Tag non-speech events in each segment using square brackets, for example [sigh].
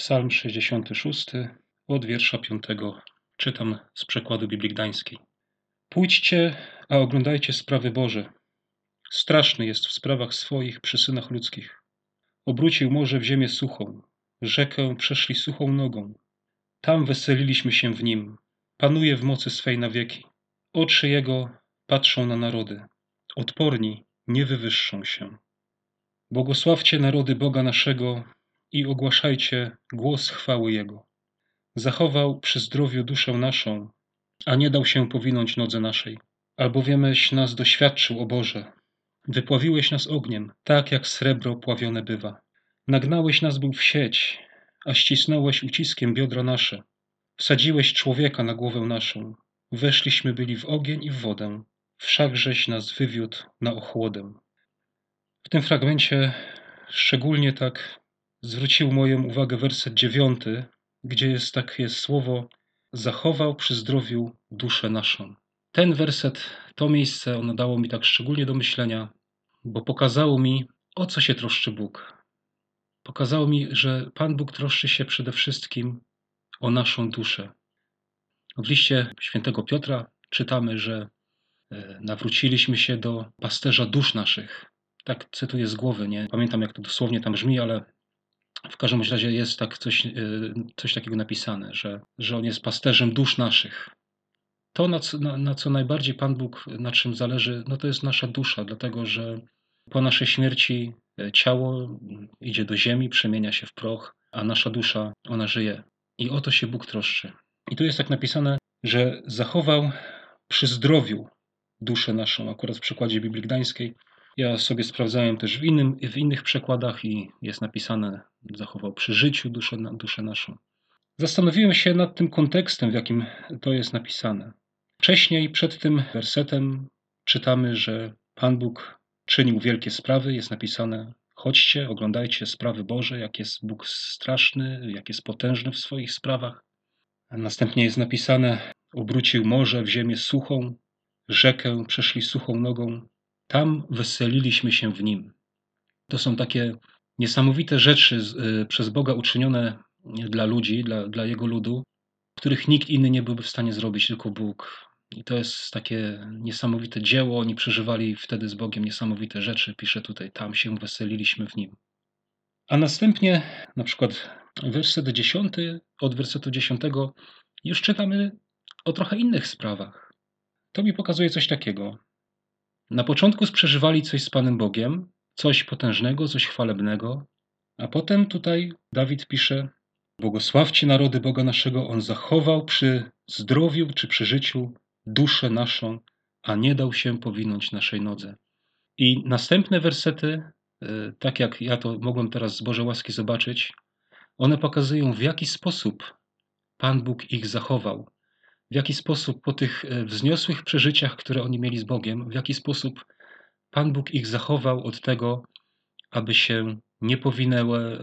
Psalm 66 od wiersza 5 czytam z przekładu Biblii Gdańskiej. Pójdźcie, a oglądajcie sprawy Boże. Straszny jest w sprawach swoich przy synach ludzkich. Obrócił morze w ziemię suchą, rzekę przeszli suchą nogą. Tam weseliliśmy się w nim. Panuje w mocy swej na wieki. Oczy jego patrzą na narody. Odporni nie wywyższą się. Błogosławcie narody Boga naszego i ogłaszajcie głos chwały Jego. Zachował przy zdrowiu duszę naszą, a nie dał się powinąć nodze naszej. Albowiemeś nas doświadczył, o Boże. Wypławiłeś nas ogniem, tak jak srebro pławione bywa. Nagnałeś nas był w sieć, a ścisnąłeś uciskiem biodra nasze. Wsadziłeś człowieka na głowę naszą. Weszliśmy byli w ogień i w wodę, wszakżeś nas wywiódł na ochłodę. W tym fragmencie szczególnie tak zwrócił moją uwagę werset dziewiąty, gdzie jest takie słowo zachował przy zdrowiu duszę naszą. Ten werset, to miejsce, ono dało mi tak szczególnie do myślenia, bo pokazało mi, o co się troszczy Bóg. Pokazało mi, że Pan Bóg troszczy się przede wszystkim o naszą duszę. W liście świętego Piotra czytamy, że e, nawróciliśmy się do pasterza dusz naszych. Tak cytuję z głowy, nie pamiętam jak to dosłownie tam brzmi, ale w każdym razie jest tak coś, e, coś takiego napisane, że, że on jest pasterzem dusz naszych. To, na co, na, na co najbardziej Pan Bóg, na czym zależy, no to jest nasza dusza, dlatego że po naszej śmierci e, ciało idzie do ziemi, przemienia się w proch, a nasza dusza, ona żyje. I o to się Bóg troszczy. I tu jest tak napisane, że zachował przy zdrowiu duszę naszą, akurat w przykładzie Biblii Gdańskiej. Ja sobie sprawdzałem też w, innym, w innych przekładach i jest napisane, zachował przy życiu duszę, duszę naszą. Zastanowiłem się nad tym kontekstem, w jakim to jest napisane. Wcześniej, przed tym wersetem, czytamy, że Pan Bóg czynił wielkie sprawy. Jest napisane: chodźcie, oglądajcie sprawy Boże, jak jest Bóg straszny, jak jest potężny w swoich sprawach. A następnie jest napisane: obrócił morze w ziemię suchą, rzekę przeszli suchą nogą. Tam weseliliśmy się w nim. To są takie niesamowite rzeczy y, przez Boga uczynione dla ludzi, dla, dla Jego ludu, których nikt inny nie byłby w stanie zrobić, tylko Bóg. I to jest takie niesamowite dzieło. Oni przeżywali wtedy z Bogiem niesamowite rzeczy. Pisze tutaj, tam się weseliliśmy w nim. A następnie, na przykład, werset 10, od wersetu 10 już czytamy o trochę innych sprawach. To mi pokazuje coś takiego. Na początku przeżywali coś z Panem Bogiem, coś potężnego, coś chwalebnego, a potem tutaj Dawid pisze: Błogosławcie narody Boga naszego, on zachował przy zdrowiu czy przy życiu duszę naszą, a nie dał się powinąć naszej nodze. I następne wersety, e, tak jak ja to mogłem teraz z Bożej łaski zobaczyć, one pokazują, w jaki sposób Pan Bóg ich zachował, w jaki sposób po tych e, wzniosłych przeżyciach, które oni mieli z Bogiem, w jaki sposób Pan Bóg ich zachował od tego, aby się nie powinęła e,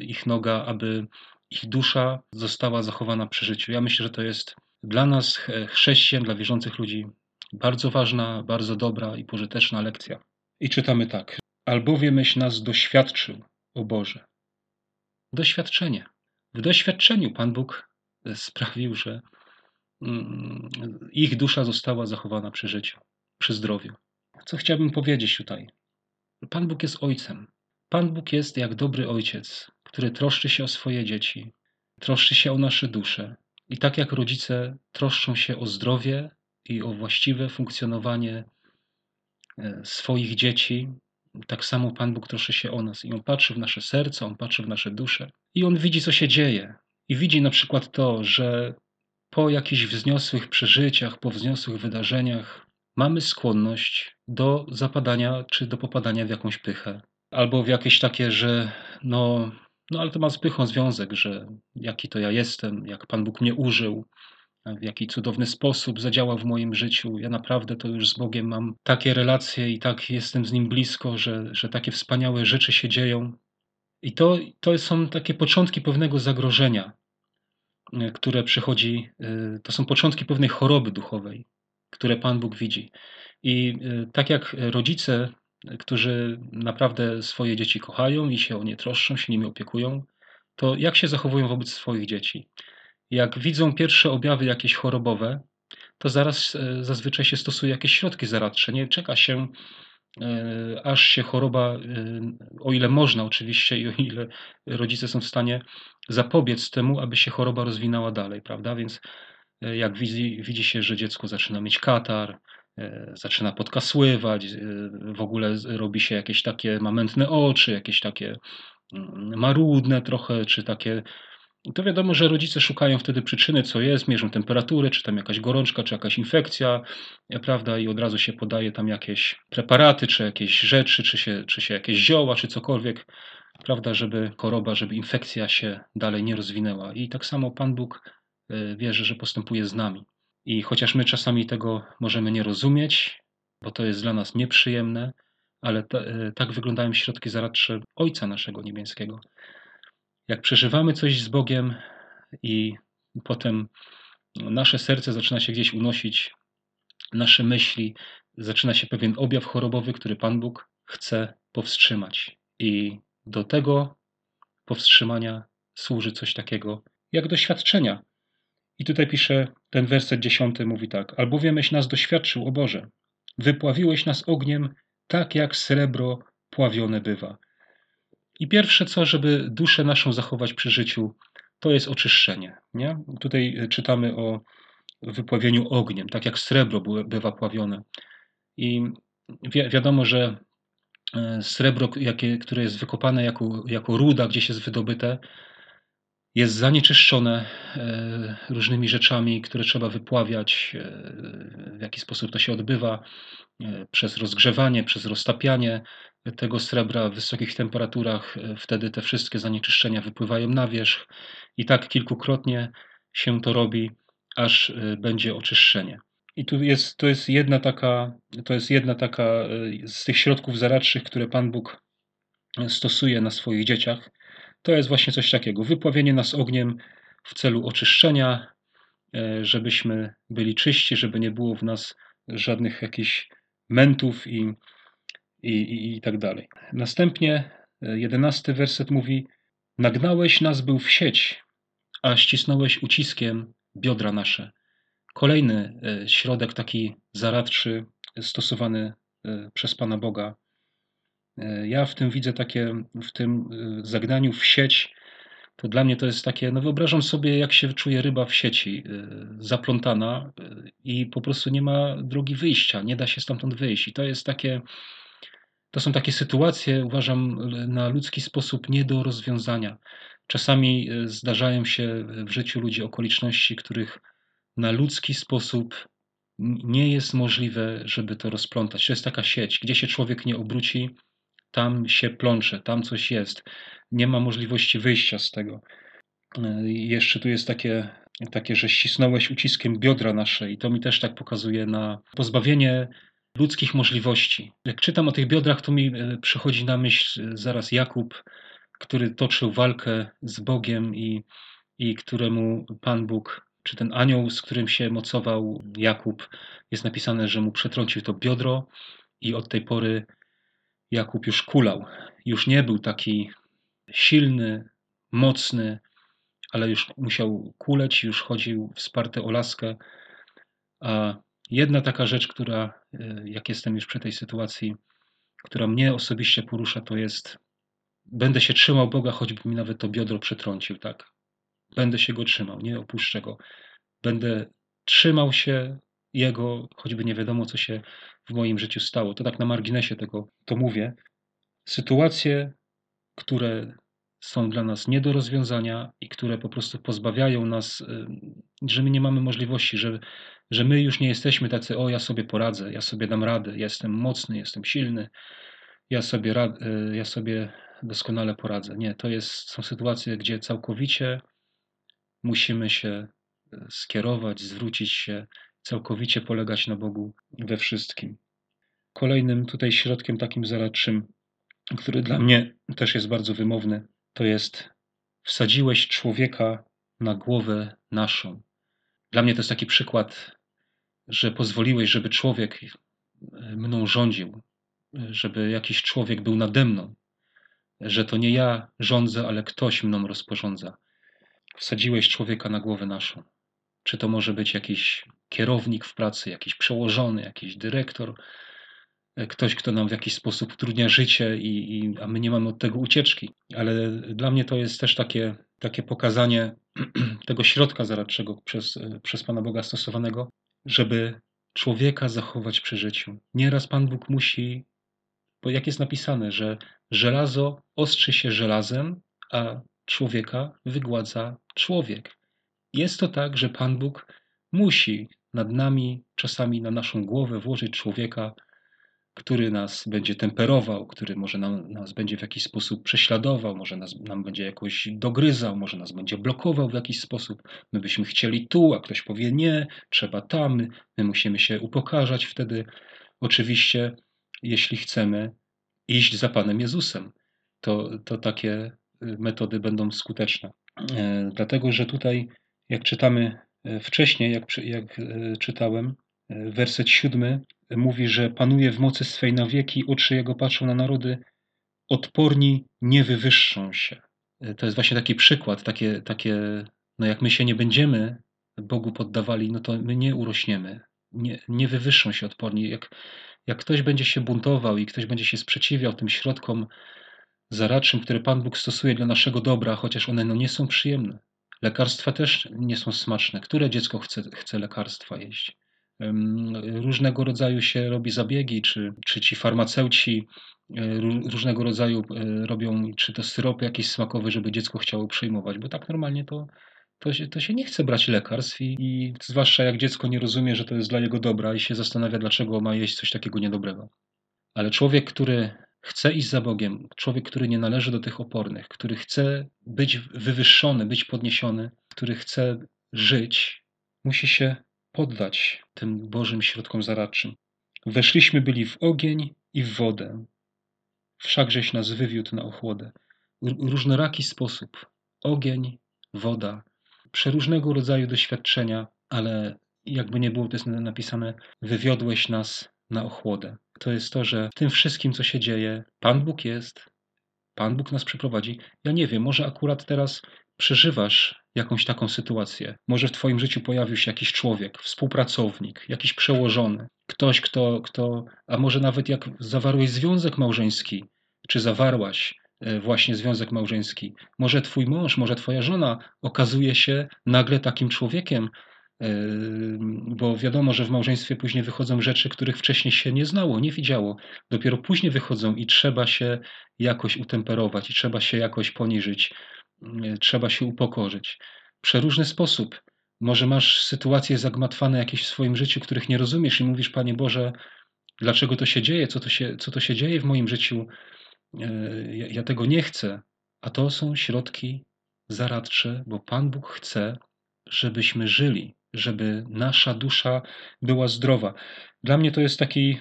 ich noga, aby ich dusza została zachowana przy życiu. Ja myślę, że to jest dla nas, chrześcijan, dla wierzących ludzi, bardzo ważna, bardzo dobra i pożyteczna lekcja. I czytamy tak. Albowiemeś nas doświadczył, o Boże. Doświadczenie. W doświadczeniu Pan Bóg e, sprawił, że ich dusza została zachowana przy życiu, przy zdrowiu. Co chciałbym powiedzieć tutaj? Pan Bóg jest Ojcem. Pan Bóg jest jak dobry ojciec, który troszczy się o swoje dzieci, troszczy się o nasze dusze. I tak jak rodzice troszczą się o zdrowie i o właściwe funkcjonowanie e, swoich dzieci, tak samo Pan Bóg troszczy się o nas. I On patrzy w nasze serce, On patrzy w nasze dusze. I On widzi, co się dzieje. I widzi na przykład to, że po jakichś wzniosłych przeżyciach, po wzniosłych wydarzeniach mamy skłonność do zapadania czy do popadania w jakąś pychę. Albo w jakieś takie, że no, no ale to ma z pychą związek, że jaki to ja jestem, jak Pan Bóg mnie użył, w jaki cudowny sposób zadziałał w moim życiu. Ja naprawdę to już z Bogiem mam takie relacje i tak jestem z Nim blisko, że, że takie wspaniałe rzeczy się dzieją. I to, to są takie początki pewnego zagrożenia, które przychodzi, e, to są początki pewnej choroby duchowej, które Pan Bóg widzi. I e, tak jak rodzice którzy naprawdę swoje dzieci kochają i się o nie troszczą, się nimi opiekują, to jak się zachowują wobec swoich dzieci? Jak widzą pierwsze objawy jakieś chorobowe, to zaraz zazwyczaj się stosuje jakieś środki zaradcze. Nie czeka się, aż się choroba, e, o ile można oczywiście i o ile rodzice są w stanie zapobiec temu, aby się choroba rozwinęła dalej, prawda? Więc jak widzi, widzi się, że dziecko zaczyna mieć katar, zaczyna podkasływać, w ogóle robi się jakieś takie mamętne oczy, jakieś takie mm, marudne trochę, czy takie to wiadomo, że rodzice szukają wtedy przyczyny, co jest, mierzą temperaturę, czy tam jakaś gorączka, czy jakaś infekcja, e, prawda, i od razu się podaje tam jakieś preparaty, czy jakieś rzeczy, czy się, czy się jakieś zioła, czy cokolwiek, prawda, żeby choroba, żeby infekcja się dalej nie rozwinęła. I tak samo Pan Bóg e, wierzy, że postępuje z nami. I chociaż my czasami tego możemy nie rozumieć, bo to jest dla nas nieprzyjemne, ale ta, e, tak wyglądają środki zaradcze Ojca naszego niebieskiego jak przeżywamy coś z Bogiem i potem nasze serce zaczyna się gdzieś unosić, nasze myśli, zaczyna się pewien objaw chorobowy, który Pan Bóg chce powstrzymać. I do tego powstrzymania służy coś takiego jak doświadczenia. I tutaj pisze ten werset dziesiąty, mówi tak: Albowiemeś nas doświadczył, o Boże, wypławiłeś nas ogniem, tak jak srebro pławione bywa. I pierwsze co, żeby duszę naszą zachować przy życiu, to jest oczyszczenie. Nie? Tutaj e, czytamy o wypławieniu ogniem, tak jak srebro bywa pławione. I wi wiadomo, że e, srebro, jakie, które jest wykopane jako, jako ruda, gdzieś jest wydobyte, jest zanieczyszczone e, różnymi rzeczami, które trzeba wypławiać, w jaki sposób to się odbywa, przez rozgrzewanie, przez roztapianie, tego srebra w wysokich temperaturach, e, wtedy te wszystkie zanieczyszczenia wypływają na wierzch i tak kilkukrotnie się to robi, aż e, będzie oczyszczenie. I tu jest, to jest jedna taka, to jest jedna taka e, z tych środków zaradczych, które Pan Bóg stosuje na swoich dzieciach. To jest właśnie coś takiego. Wypławienie nas ogniem w celu oczyszczenia, żebyśmy byli czyści, żeby nie było w nas żadnych jakichś mętów i i, i, i tak dalej. Następnie e, jedenasty werset mówi: Nagnałeś nas był w sieć, a ścisnąłeś uciskiem biodra nasze. Kolejny e, środek taki zaradczy, stosowany e, przez Pana Boga. Ja w tym widzę takie, w tym zagnaniu w sieć, to dla mnie to jest takie, no wyobrażam sobie, jak się czuje ryba w sieci, zaplątana i po prostu nie ma drogi wyjścia, nie da się stamtąd wyjść. I to jest takie, to są takie sytuacje, uważam, na ludzki sposób nie do rozwiązania. Czasami e, zdarzają się w życiu ludzi okoliczności, których na ludzki sposób nie jest możliwe, żeby to rozplątać. To jest taka sieć, gdzie się człowiek nie obróci, tam się plącze, tam coś jest. Nie ma możliwości wyjścia z tego. E, jeszcze tu jest takie, takie, że ścisnąłeś uciskiem biodra nasze i to mi też tak pokazuje na pozbawienie ludzkich możliwości. Jak czytam o tych biodrach, to mi e, przychodzi na myśl e, zaraz Jakub, który toczył walkę z Bogiem i, i któremu Pan Bóg, czy ten anioł, z którym się mocował Jakub, jest napisane, że mu przetrącił to biodro i od tej pory Jakub już kulał. Już nie był taki silny, mocny, ale już musiał kuleć, już chodził wsparty o laskę, a Jedna taka rzecz, która, e, jak jestem już przy tej sytuacji, która mnie osobiście porusza, to jest będę się trzymał Boga, choćby mi nawet to biodro przetrącił, tak? Będę się go trzymał, nie opuszczę go. Będę trzymał się Jego, choćby nie wiadomo, co się w moim życiu stało. To tak na marginesie tego to mówię. Sytuacje, które są dla nas nie do rozwiązania i które po prostu pozbawiają nas, y, że my nie mamy możliwości, że, że my już nie jesteśmy tacy, o ja sobie poradzę, ja sobie dam radę, jestem mocny, jestem silny, ja sobie, rad, y, ja sobie doskonale poradzę. Nie, to jest, są sytuacje, gdzie całkowicie musimy się y, skierować, zwrócić się, całkowicie polegać na Bogu we wszystkim. Kolejnym tutaj środkiem takim zaradczym, który dla mnie też jest bardzo wymowny, to jest wsadziłeś człowieka na głowę naszą. Dla mnie to jest taki przykład, że pozwoliłeś, żeby człowiek e, mną rządził, żeby jakiś człowiek był nade mną, że to nie ja rządzę, ale ktoś mną rozporządza. Wsadziłeś człowieka na głowę naszą. Czy to może być jakiś kierownik w pracy, jakiś przełożony, jakiś dyrektor, e, ktoś, kto nam w jakiś sposób utrudnia życie, i, i, a my nie mamy od tego ucieczki. Ale dla mnie to jest też takie, takie pokazanie [clears throat] tego środka zaradczego przez, e, przez Pana Boga stosowanego, żeby człowieka zachować przy życiu. Nieraz Pan Bóg musi, bo jak jest napisane, że żelazo ostrzy się żelazem, a człowieka wygładza człowiek. Jest to tak, że Pan Bóg musi nad nami, czasami na naszą głowę włożyć człowieka, który nas będzie temperował, który może nam, nas będzie w jakiś sposób prześladował, może nas, nam będzie jakoś dogryzał, może nas będzie blokował w jakiś sposób. My byśmy chcieli tu, a ktoś powie nie, trzeba tam, my musimy się upokarzać wtedy. Oczywiście, jeśli chcemy iść za Panem Jezusem, to, to takie y, metody będą skuteczne. E, dlatego, że tutaj, jak czytamy e, wcześniej, jak, jak e, czytałem, werset siódmy mówi, że panuje w mocy swej na wieki, oczy jego patrzą na narody, odporni nie wywyższą się. To jest właśnie taki przykład, takie, takie no jak my się nie będziemy Bogu poddawali, no to my nie urośniemy, nie, nie wywyższą się odporni. Jak, jak ktoś będzie się buntował i ktoś będzie się sprzeciwiał tym środkom zaradczym, które Pan Bóg stosuje dla naszego dobra, chociaż one no, nie są przyjemne. Lekarstwa też nie są smaczne. Które dziecko chce, chce lekarstwa jeść? Różnego rodzaju się robi zabiegi, czy, czy ci farmaceuci e, różnego rodzaju e, robią, czy to syropy jakieś smakowe, żeby dziecko chciało przyjmować, bo tak normalnie to, to, się, to się nie chce brać lekarstw i, i zwłaszcza jak dziecko nie rozumie, że to jest dla jego dobra i się zastanawia, dlaczego ma jeść coś takiego niedobrego. Ale człowiek, który chce iść za Bogiem, człowiek, który nie należy do tych opornych, który chce być wywyższony, być podniesiony, który chce żyć, musi się poddać tym Bożym środkom zaradczym. Weszliśmy byli w ogień i w wodę, wszakżeś nas wywiódł na ochłodę. Różnoraki sposób, ogień, woda, przeróżnego rodzaju doświadczenia, ale jakby nie było to jest napisane, wywiodłeś nas na ochłodę. To jest to, że w tym wszystkim, co się dzieje, Pan Bóg jest, Pan Bóg nas przeprowadzi. Ja nie wiem, może akurat teraz przeżywasz jakąś taką sytuację. Może w Twoim życiu pojawił się jakiś człowiek, współpracownik, jakiś przełożony, ktoś, kto, kto a może nawet jak zawarłeś związek małżeński, czy zawarłaś e, właśnie związek małżeński, może Twój mąż, może Twoja żona okazuje się nagle takim człowiekiem, e, bo wiadomo, że w małżeństwie później wychodzą rzeczy, których wcześniej się nie znało, nie widziało. Dopiero później wychodzą i trzeba się jakoś utemperować, i trzeba się jakoś poniżyć trzeba się upokorzyć. Przeróżny sposób. Może masz sytuacje zagmatwane jakieś w swoim życiu, których nie rozumiesz i mówisz, Panie Boże, dlaczego to się dzieje, co to się, co to się dzieje w moim życiu, e, ja, ja tego nie chcę. A to są środki zaradcze, bo Pan Bóg chce, żebyśmy żyli, żeby nasza dusza była zdrowa. Dla mnie to jest taki,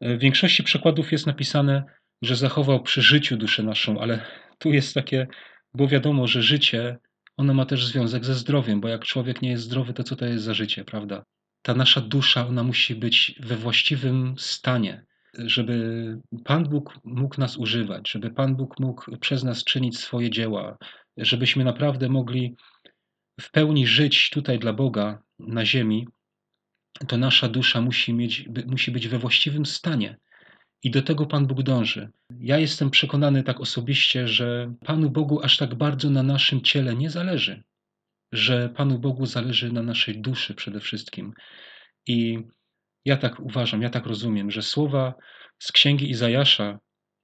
e, w większości przykładów jest napisane, że zachował przy życiu duszę naszą, ale tu jest takie bo wiadomo, że życie, ono ma też związek ze zdrowiem, bo jak człowiek nie jest zdrowy, to co to jest za życie, prawda? Ta nasza dusza, ona musi być we właściwym stanie, żeby Pan Bóg mógł nas używać, żeby Pan Bóg mógł przez nas czynić swoje dzieła, żebyśmy naprawdę mogli w pełni żyć tutaj dla Boga na ziemi, to nasza dusza musi, mieć, musi być we właściwym stanie. I do tego Pan Bóg dąży. Ja jestem przekonany tak osobiście, że Panu Bogu aż tak bardzo na naszym ciele nie zależy, że Panu Bogu zależy na naszej duszy przede wszystkim. I ja tak uważam, ja tak rozumiem, że słowa z księgi Izajasza,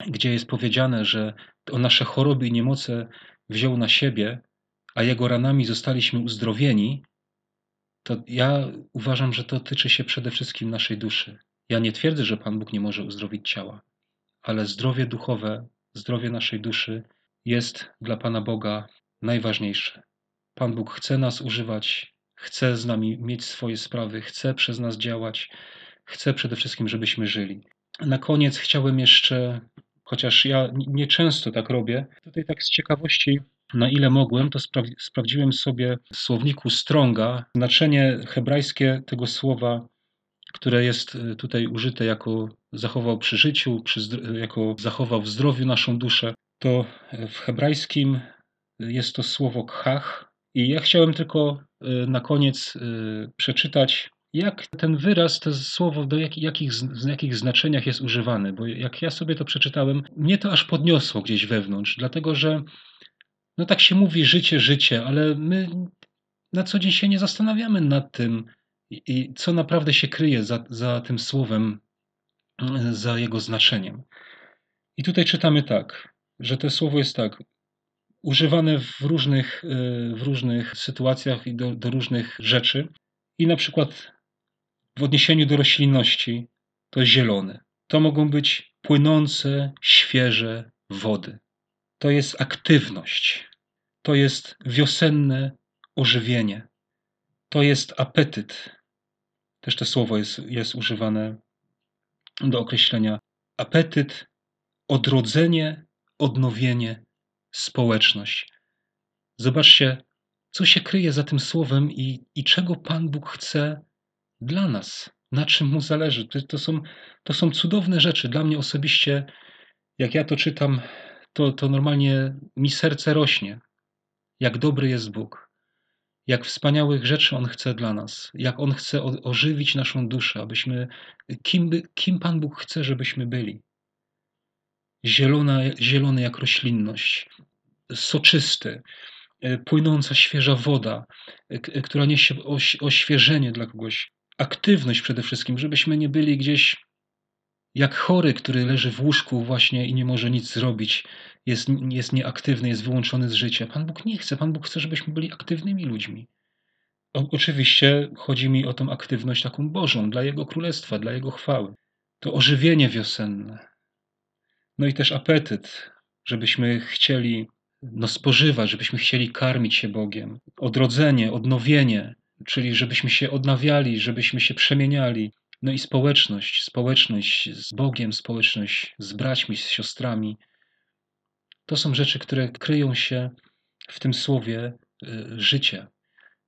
gdzie jest powiedziane, że o nasze choroby i niemoce wziął na siebie, a jego ranami zostaliśmy uzdrowieni, to ja uważam, że to tyczy się przede wszystkim naszej duszy. Ja nie twierdzę, że Pan Bóg nie może uzdrowić ciała, ale zdrowie duchowe, zdrowie naszej duszy jest dla Pana Boga najważniejsze. Pan Bóg chce nas używać, chce z nami mieć swoje sprawy, chce przez nas działać, chce przede wszystkim, żebyśmy żyli. Na koniec chciałem jeszcze, chociaż ja nieczęsto tak robię, tutaj tak z ciekawości na ile mogłem, to sprawdziłem sobie w słowniku Stronga znaczenie hebrajskie tego słowa które jest e, tutaj użyte jako zachował przy życiu, przy, jako zachował w zdrowiu naszą duszę. to w hebrajskim jest to słowo khach. I ja chciałem tylko na koniec przeczytać jak ten wyraz, to słowo, do jak, jakich, w jakich znaczeniach jest używany? Bo jak ja sobie to przeczytałem, mnie to aż podniosło gdzieś wewnątrz, dlatego że no tak się mówi życie, życie, ale my na co dzień się nie zastanawiamy nad tym, i co naprawdę się kryje za, za tym słowem, za jego znaczeniem. I tutaj czytamy tak, że to słowo jest tak, używane w różnych, w różnych sytuacjach i do, do różnych rzeczy. I na przykład w odniesieniu do roślinności to zielone. To mogą być płynące, świeże wody. To jest aktywność. To jest wiosenne ożywienie. To jest apetyt. Też to słowo jest, jest używane do określenia apetyt, odrodzenie, odnowienie, społeczność. Zobaczcie, co się kryje za tym słowem i, i czego Pan Bóg chce dla nas, na czym mu zależy. To, to, są, to są cudowne rzeczy. Dla mnie osobiście, jak ja to czytam, to, to normalnie mi serce rośnie. Jak dobry jest Bóg. Jak wspaniałych rzeczy On chce dla nas. Jak On chce ożywić naszą duszę, abyśmy, kim, kim Pan Bóg chce, żebyśmy byli. Zielona, zielony jak roślinność, soczysty, e, płynąca świeża woda, e, która niesie oświeżenie dla kogoś, aktywność przede wszystkim, żebyśmy nie byli gdzieś jak chory, który leży w łóżku właśnie i nie może nic zrobić, jest, jest nieaktywny, jest wyłączony z życia. Pan Bóg nie chce, Pan Bóg chce, żebyśmy byli aktywnymi ludźmi. O, oczywiście chodzi mi o tą aktywność taką Bożą, dla Jego Królestwa, dla Jego chwały. To ożywienie wiosenne. No i też apetyt, żebyśmy chcieli no, spożywać, żebyśmy chcieli karmić się Bogiem. Odrodzenie, odnowienie, czyli żebyśmy się odnawiali, żebyśmy się przemieniali. No i społeczność, społeczność z Bogiem, społeczność z braćmi, z siostrami. To są rzeczy, które kryją się w tym słowie y, życie.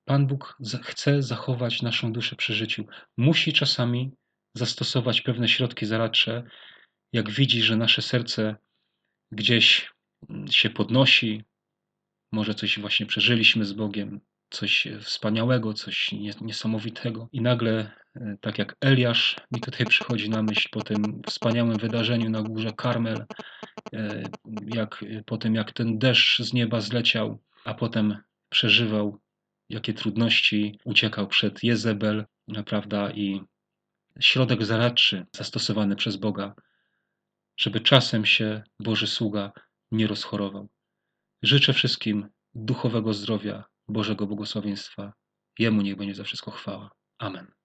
Pan Bóg chce zachować naszą duszę przy życiu. Musi czasami zastosować pewne środki zaradcze, jak widzi, że nasze serce gdzieś mm, się podnosi, może coś właśnie przeżyliśmy z Bogiem, coś wspaniałego, coś niesamowitego. I nagle, e, tak jak Eliasz mi tutaj przychodzi na myśl po tym wspaniałym wydarzeniu na górze Karmel, e, jak, po tym jak ten deszcz z nieba zleciał, a potem przeżywał jakie trudności, uciekał przed Jezebel, prawda, i środek zaradczy zastosowany przez Boga, żeby czasem się Boży sługa nie rozchorował. Życzę wszystkim duchowego zdrowia, Bożego błogosławieństwa. Jemu niech będzie za wszystko chwała. Amen.